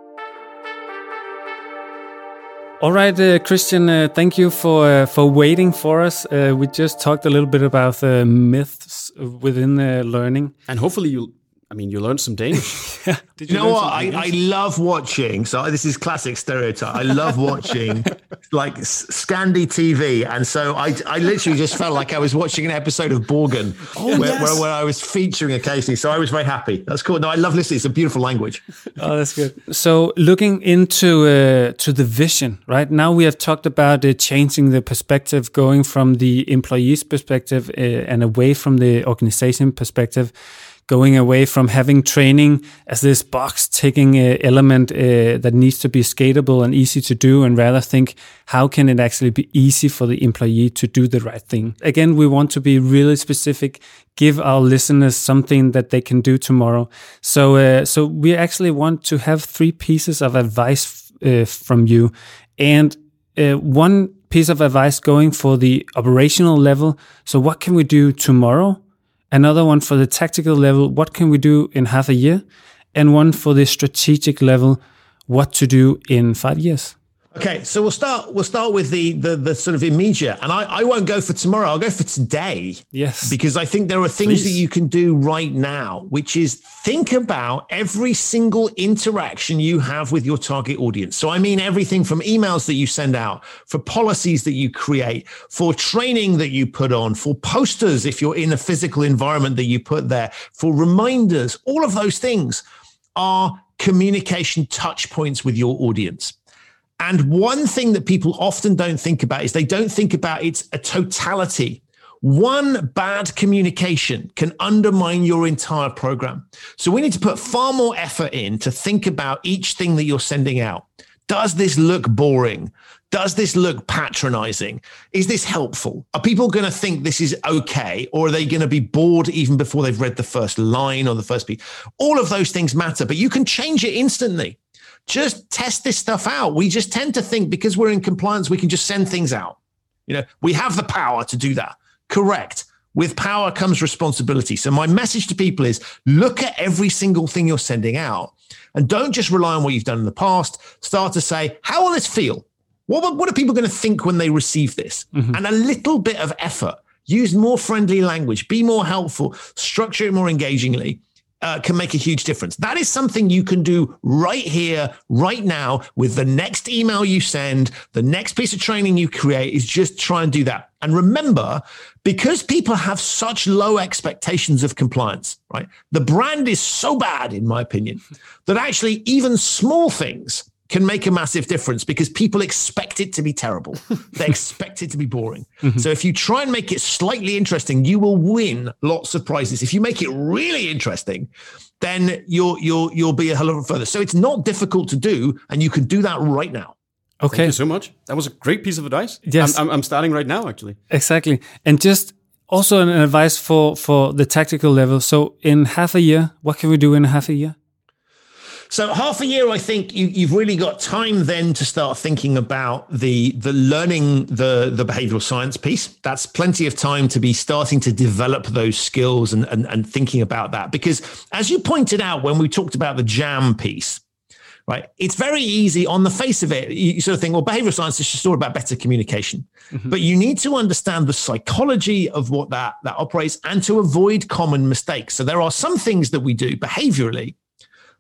All right, uh, Christian, uh, thank you for uh, for waiting for us. Uh, we just talked a little bit about the myths within uh, learning, and hopefully you I mean, you learned some Danish. (laughs) yeah. Did you, you know what? I, I love watching. So this is classic stereotype. I love watching (laughs) like Scandi TV, and so I, I literally just felt like I was watching an episode of Borgen, oh, where, yes. where, where, I was featuring occasionally. So I was very happy. That's cool. No, I love listening. It's a beautiful language. (laughs) oh, that's good. So looking into uh, to the vision, right now we have talked about uh, changing the perspective, going from the employee's perspective uh, and away from the organization perspective going away from having training as this box ticking uh, element uh, that needs to be scalable and easy to do, and rather think how can it actually be easy for the employee to do the right thing. Again, we want to be really specific, give our listeners something that they can do tomorrow. So, uh, so we actually want to have three pieces of advice uh, from you, and uh, one piece of advice going for the operational level. So, what can we do tomorrow? Another one for the tactical level, what can we do in half a year, and one for the strategic level, what to do in five years. Okay, so we'll start. We'll start with the the, the sort of immediate, and I, I won't go for tomorrow. I'll go for today. Yes, because I think there are things Please. that you can do right now, which is think about every single interaction you have with your target audience. So I mean everything from emails that you send out, for policies that you create, for training that you put on, for posters if you're in a physical environment that you put there, for reminders. All of those things are communication touch points with your audience. And one thing that people often don't think about is they don't think about it's a totality. One bad communication can undermine your entire program. So we need to put far more effort in to think about each thing that you're sending out. Does this look boring? Does this look patronizing? Is this helpful? Are people going to think this is okay? Or are they going to be bored even before they've read the first line or the first piece? All of those things matter, but you can change it instantly just test this stuff out. We just tend to think because we're in compliance, we can just send things out. You know, we have the power to do that. Correct. With power comes responsibility. So my message to people is look at every single thing you're sending out and don't just rely on what you've done in the past. Start to say, how will this feel? What, what are people going to think when they receive this? Mm-hmm. And a little bit of effort. Use more friendly language, be more helpful, structure it more engagingly uh, can make a huge difference. That is something you can do right here, right now, with the next email you send, the next piece of training you create is just try and do that. And remember, because people have such low expectations of compliance, right? The brand is so bad, in my opinion, that actually even small things can make a massive difference because people expect it to be terrible. (laughs) they expect it to be boring. Mm-hmm. So if you try and make it slightly interesting, you will win lots of prizes. If you make it really interesting, then you'll you'll you'll be a hell of a further. So it's not difficult to do, and you can do that right now. Okay. Thank you so much. That was a great piece of advice. Yes. I'm, I'm, I'm starting right now, actually. Exactly. And just also an advice for, for the tactical level. So in half a year, what can we do in half a year? So half a year, I think you, you've really got time then to start thinking about the the learning the the behavioral science piece. That's plenty of time to be starting to develop those skills and and, and thinking about that. Because as you pointed out when we talked about the jam piece, right? It's very easy on the face of it. You sort of think, well, behavioral science is just all about better communication. Mm-hmm. But you need to understand the psychology of what that, that operates and to avoid common mistakes. So there are some things that we do behaviorally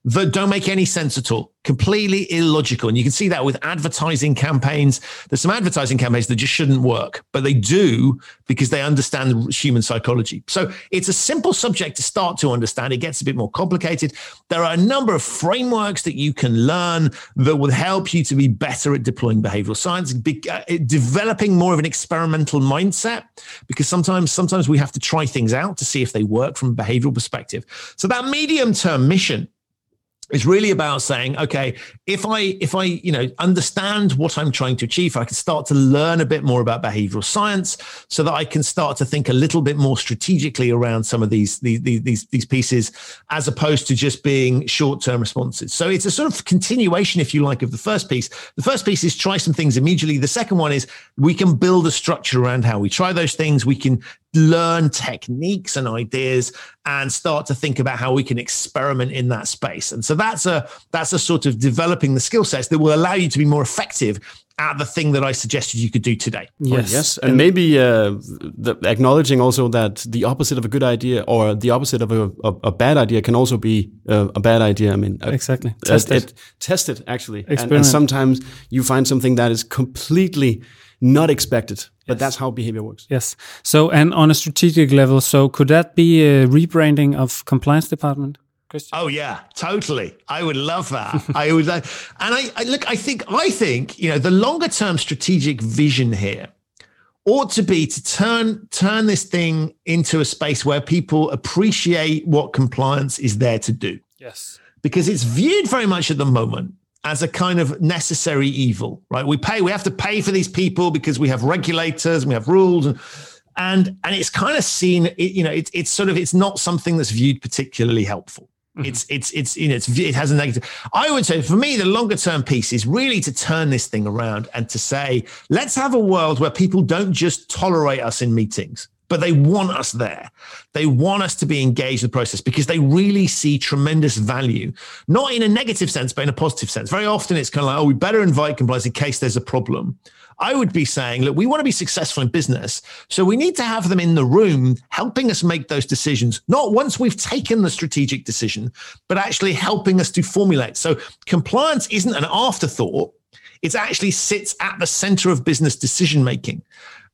that don't make any sense at all, completely illogical. And you can see that with advertising campaigns. There's some advertising campaigns that just shouldn't work, but they do because they understand human psychology. So it's a simple subject to start to understand. It gets a bit more complicated. There are a number of frameworks that you can learn that will help you to be better at deploying behavioral science, be, uh, developing more of an experimental mindset, because sometimes, sometimes we have to try things out to see if they work from a behavioral perspective. So that medium term mission it's really about saying, okay, if I if I you know understand what I'm trying to achieve, I can start to learn a bit more about behavioral science, so that I can start to think a little bit more strategically around some of these these these these pieces, as opposed to just being short term responses. So it's a sort of continuation, if you like, of the first piece. The first piece is try some things immediately. The second one is we can build a structure around how we try those things. We can learn techniques and ideas and start to think about how we can experiment in that space. And so that's a that's a sort of developing the skill sets that will allow you to be more effective at the thing that I suggested you could do today. Yes, yes, and, and maybe uh, the, acknowledging also that the opposite of a good idea or the opposite of a, a, a bad idea can also be uh, a bad idea. I mean, uh, exactly. Test it. Test it actually, and, and, sometimes you find something that is completely not expected. But yes. that's how behavior works. Yes. So, and on a strategic level, so could that be a rebranding of compliance department? Christian? Oh yeah, totally. I would love that. I would, and I, I look. I think. I think you know the longer term strategic vision here ought to be to turn turn this thing into a space where people appreciate what compliance is there to do. Yes. Because it's viewed very much at the moment as a kind of necessary evil, right? We pay, we have to pay for these people because we have regulators and we have rules and and and it's kind of seen, it, you know, it's it's sort of it's not something that's viewed particularly helpful. Mm-hmm. It's it's it's you know it's, it has a negative. I would say for me the longer term piece is really to turn this thing around and to say let's have a world where people don't just tolerate us in meetings but they want us there. They want us to be engaged in the process because they really see tremendous value, not in a negative sense, but in a positive sense. Very often it's kind of like, oh, we better invite compliance in case there's a problem. I would be saying, look, we want to be successful in business. So we need to have them in the room helping us make those decisions, not once we've taken the strategic decision, but actually helping us to formulate. So compliance isn't an afterthought. It actually sits at the center of business decision making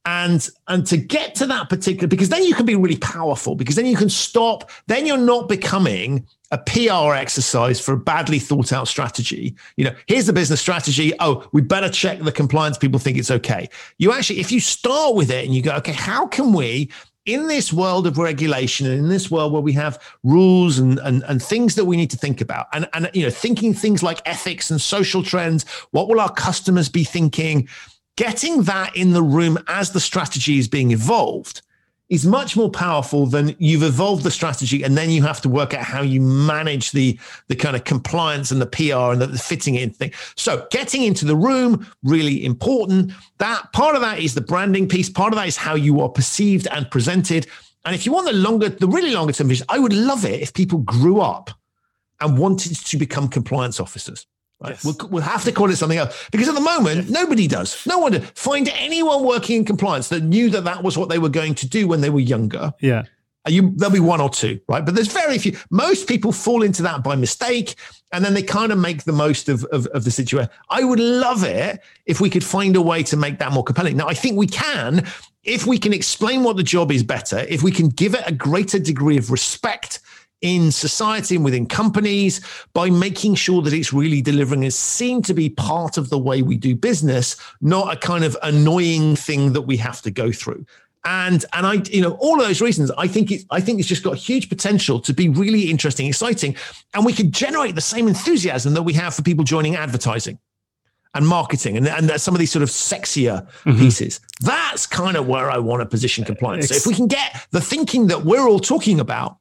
and and to get to that particular because then you can be really powerful because then you can stop then you're not becoming a PR exercise for a badly thought out strategy. You know, here's the business strategy. Oh, we better check the compliance people think it's okay. You actually, if you start with it and you go, okay, how can we, in this world of regulation and in this world where we have rules and, and, and things that we need to think about and, and, you know, thinking things like ethics and social trends, what will our customers be thinking? Getting that in the room as the strategy is being evolved is much more powerful than you've evolved the strategy and then you have to work out how you manage the the kind of compliance and the PR and the, the fitting in thing. So getting into the room really important. That part of that is the branding piece. Part of that is how you are perceived and presented. And if you want the longer, the really longer term vision, I would love it if people grew up and wanted to become compliance officers. Right? Yes. We'll, we'll, have to call it something else because at the moment yes. nobody does. No one did. Find anyone working in compliance that knew that that was what they were going to do when they were younger. Yeah, you there'll be one or two, right? But there's very few. Most people fall into that by mistake, and then they kind of make the most of, of, of the situation. I would love it if we could find a way to make that more compelling. Now, I think we can if we can explain what the job is better, if we can give it a greater degree of respect in society and within companies by making sure that it's really delivering is seen to be part of the way we do business, not a kind of annoying thing that we have to go through. And and I, you know, all of those reasons, I think it, I think it's just got huge potential to be really interesting, exciting, and we could generate the same enthusiasm that we have for people joining advertising and marketing and, and some of these sort of sexier mm-hmm. pieces. That's kind of where I want to position compliance. So if we can get the thinking that we're all talking about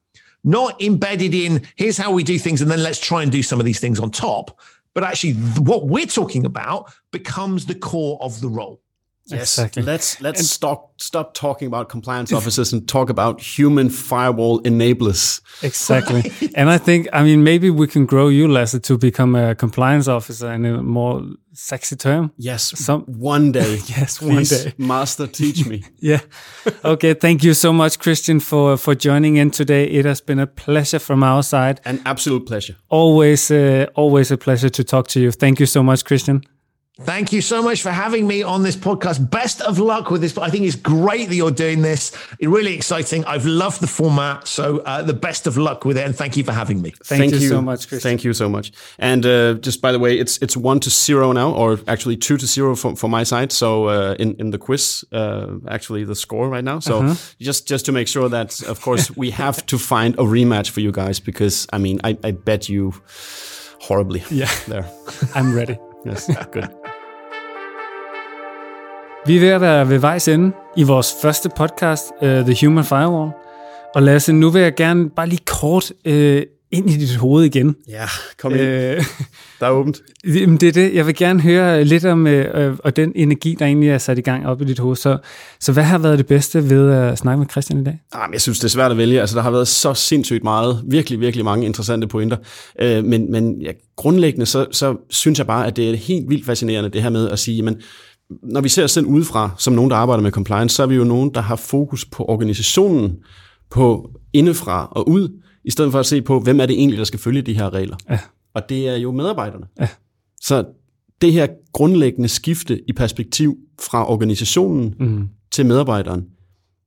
not embedded in here's how we do things and then let's try and do some of these things on top. But actually, what we're talking about becomes the core of the role. Yes, Exactly. let's let's stop stop talking about compliance officers and talk about human firewall enablers. Exactly. (laughs) And I think, I mean, maybe we can grow you, Lasse, to become a compliance officer in a more sexy term. Yes, Some- one day. (laughs) Yes, one day. master, teach me. (laughs) Yeah. Okay. Thank you so much, Christian, for, for joining in today. It has been a pleasure from our side. An absolute pleasure. Always, uh, always a pleasure to talk to you. Thank you so much, Christian. Thank you so much for having me on this podcast. Best of luck with this. I think it's great that you're doing this. It's really exciting. I've loved the format. So uh, the best of luck with it. And thank you for having me. Thank, you, so much, Christian. Thank you so much. And uh, just by the way, it's it's one to zero now, or actually two to zero for, for my side. So uh, in in the quiz, uh, actually the score right now. So just just to make sure that, of course, (laughs) we have to find a rematch for you guys because I mean, I, I bet you horribly. Yeah. there. (laughs) I'm ready. Yes, good. Vi er ved at være ved vejs ende i vores første podcast, uh, The Human Firewall. Og Lasse, nu vil jeg gerne bare lige kort uh, ind i dit hoved igen. Ja, kom ind. Øh, Der er åbent. (laughs) Jamen, det er det. Jeg vil gerne høre lidt om øh, og den energi, der egentlig er sat i gang op i dit hoved. Så, så hvad har været det bedste ved at snakke med Christian i dag? Ah, men jeg synes, det er svært at vælge. Altså, der har været så sindssygt meget, virkelig, virkelig mange interessante pointer. Øh, men men ja, grundlæggende, så, så synes jeg bare, at det er helt vildt fascinerende, det her med at sige, men når vi ser os selv udefra, som nogen, der arbejder med compliance, så er vi jo nogen, der har fokus på organisationen, på indefra og ud, i stedet for at se på, hvem er det egentlig, der skal følge de her regler. Ja. Og det er jo medarbejderne. Ja. Så det her grundlæggende skifte i perspektiv fra organisationen Mm. til medarbejderen,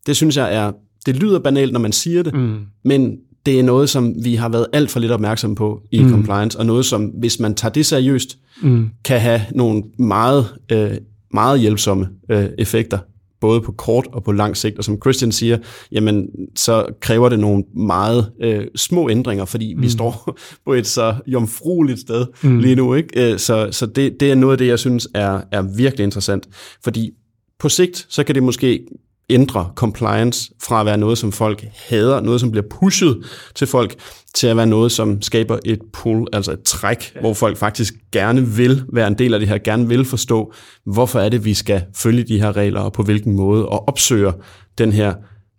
det synes jeg er, det lyder banalt, når man siger det, Mm. men det er noget, som vi har været alt for lidt opmærksom på i mm. compliance, og noget, som hvis man tager det seriøst, Mm. kan have nogle meget, øh, meget hjælpsomme øh, effekter, både på kort og på lang sigt. Og som Christian siger, jamen, så kræver det nogle meget øh, små ændringer, fordi mm. vi står (laughs) på et så jomfrueligt sted mm. lige nu. Ikke? Øh, Så, så det, det er noget af det, jeg synes er, er virkelig interessant. Fordi på sigt, så kan det måske ændre compliance fra at være noget, som folk hader, noget, som bliver pushet til folk, til at være noget, som skaber et pull, altså et træk, ja. hvor folk faktisk gerne vil være en del af det her, gerne vil forstå, hvorfor er det, vi skal følge de her regler, og på hvilken måde, og opsøger den her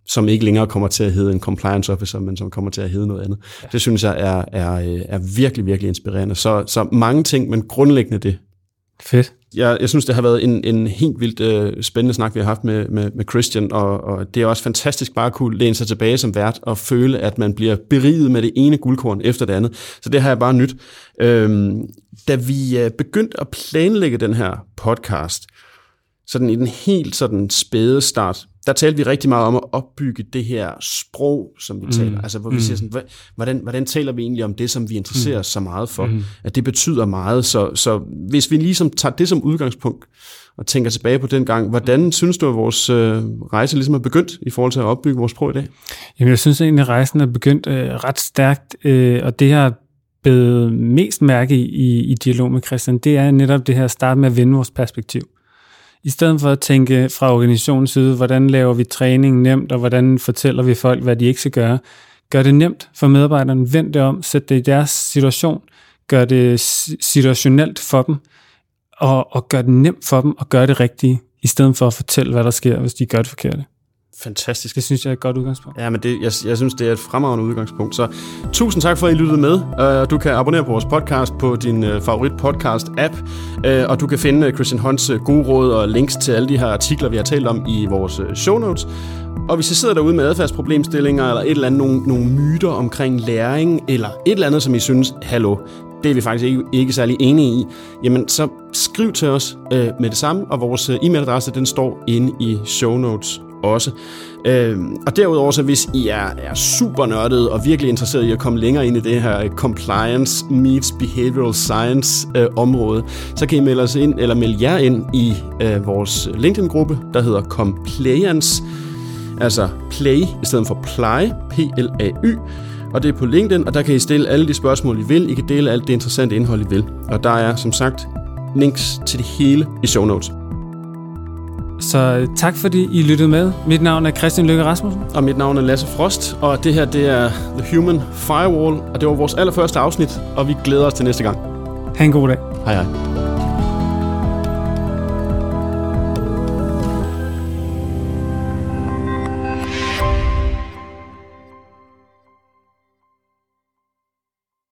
som ikke længere kommer til at hedde en compliance officer, men som kommer til at hedde noget andet. Ja. Det synes jeg er, er, øh, er virkelig, virkelig inspirerende. Så, så mange ting, men grundlæggende det, Fedt. jeg, jeg synes, det har været en, en helt vildt øh, spændende snak, vi har haft med, med, med Christian, og, og det er også fantastisk bare at kunne læne sig tilbage som vært og føle, at man bliver beriget med det ene guldkorn efter det andet. Så det har jeg bare nyt. Øhm, da vi øh, begyndte at planlægge den her podcast, sådan i den helt sådan spæde start, der talte vi rigtig meget om at opbygge det her sprog, som vi mm. taler. Altså, hvor vi siger sådan, hvordan, hvordan taler vi egentlig om det, som vi interesserer os så meget for? Mm. At det betyder meget. Så, så hvis vi ligesom tager det som udgangspunkt, og tænker tilbage på den gang, hvordan synes du, at vores øh, rejse ligesom er begyndt i forhold til at opbygge vores sprog i dag? Jamen, jeg synes egentlig, at rejsen er begyndt øh, ret stærkt, øh, og det har blevet mest mærke i, i, i dialog med Christian, det er netop det her at starte med at vende vores perspektiv. I stedet for at tænke fra organisationens side, hvordan laver vi træning nemt, og hvordan fortæller vi folk, hvad de ikke skal gøre, gør det nemt for medarbejderne, vend det om, sæt det i deres situation, gør det situationelt for dem, og, og gør det nemt for dem at gøre det rigtige, i stedet for at fortælle, hvad der sker, hvis de gør det forkerte. Fantastisk. Det synes jeg er et godt udgangspunkt. Ja, men det, jeg, jeg synes, det er et fremragende udgangspunkt. Så tusind tak for, at I lyttede med. Uh, du kan abonnere på vores podcast på din uh, favorit podcast-app, uh, og du kan finde Christian uh, gode råd og links til alle de her artikler, vi har talt om i vores show notes. Og hvis I sidder derude med adfærdsproblemstillinger, eller et eller andet, nogle, nogle myter omkring læring, eller et eller andet, som I synes, hallo, det er vi faktisk ikke, ikke særlig enige i, jamen så skriv til os øh, med det samme, og vores e-mailadresse, den står inde i show notes også. Øh, og derudover, så hvis I er, er super nørdede og virkelig interesseret i at komme længere ind i det her compliance meets behavioral science øh, område, så kan I melde os ind, eller melde jer ind i øh, vores LinkedIn-gruppe, der hedder Compliance, altså play i stedet for ply, P-L-A-Y, og det er på LinkedIn, og der kan I stille alle de spørgsmål, I vil. I kan dele alt det interessante indhold, I vil. Og der er, som sagt, links til det hele i show notes. Så tak fordi I lyttede med. Mit navn er Christian Løkke Rasmussen. Og mit navn er Lasse Frost, og det her det er The Human Firewall, og det var vores allerførste afsnit, og vi glæder os til næste gang. Ha' en god dag. Hej hej.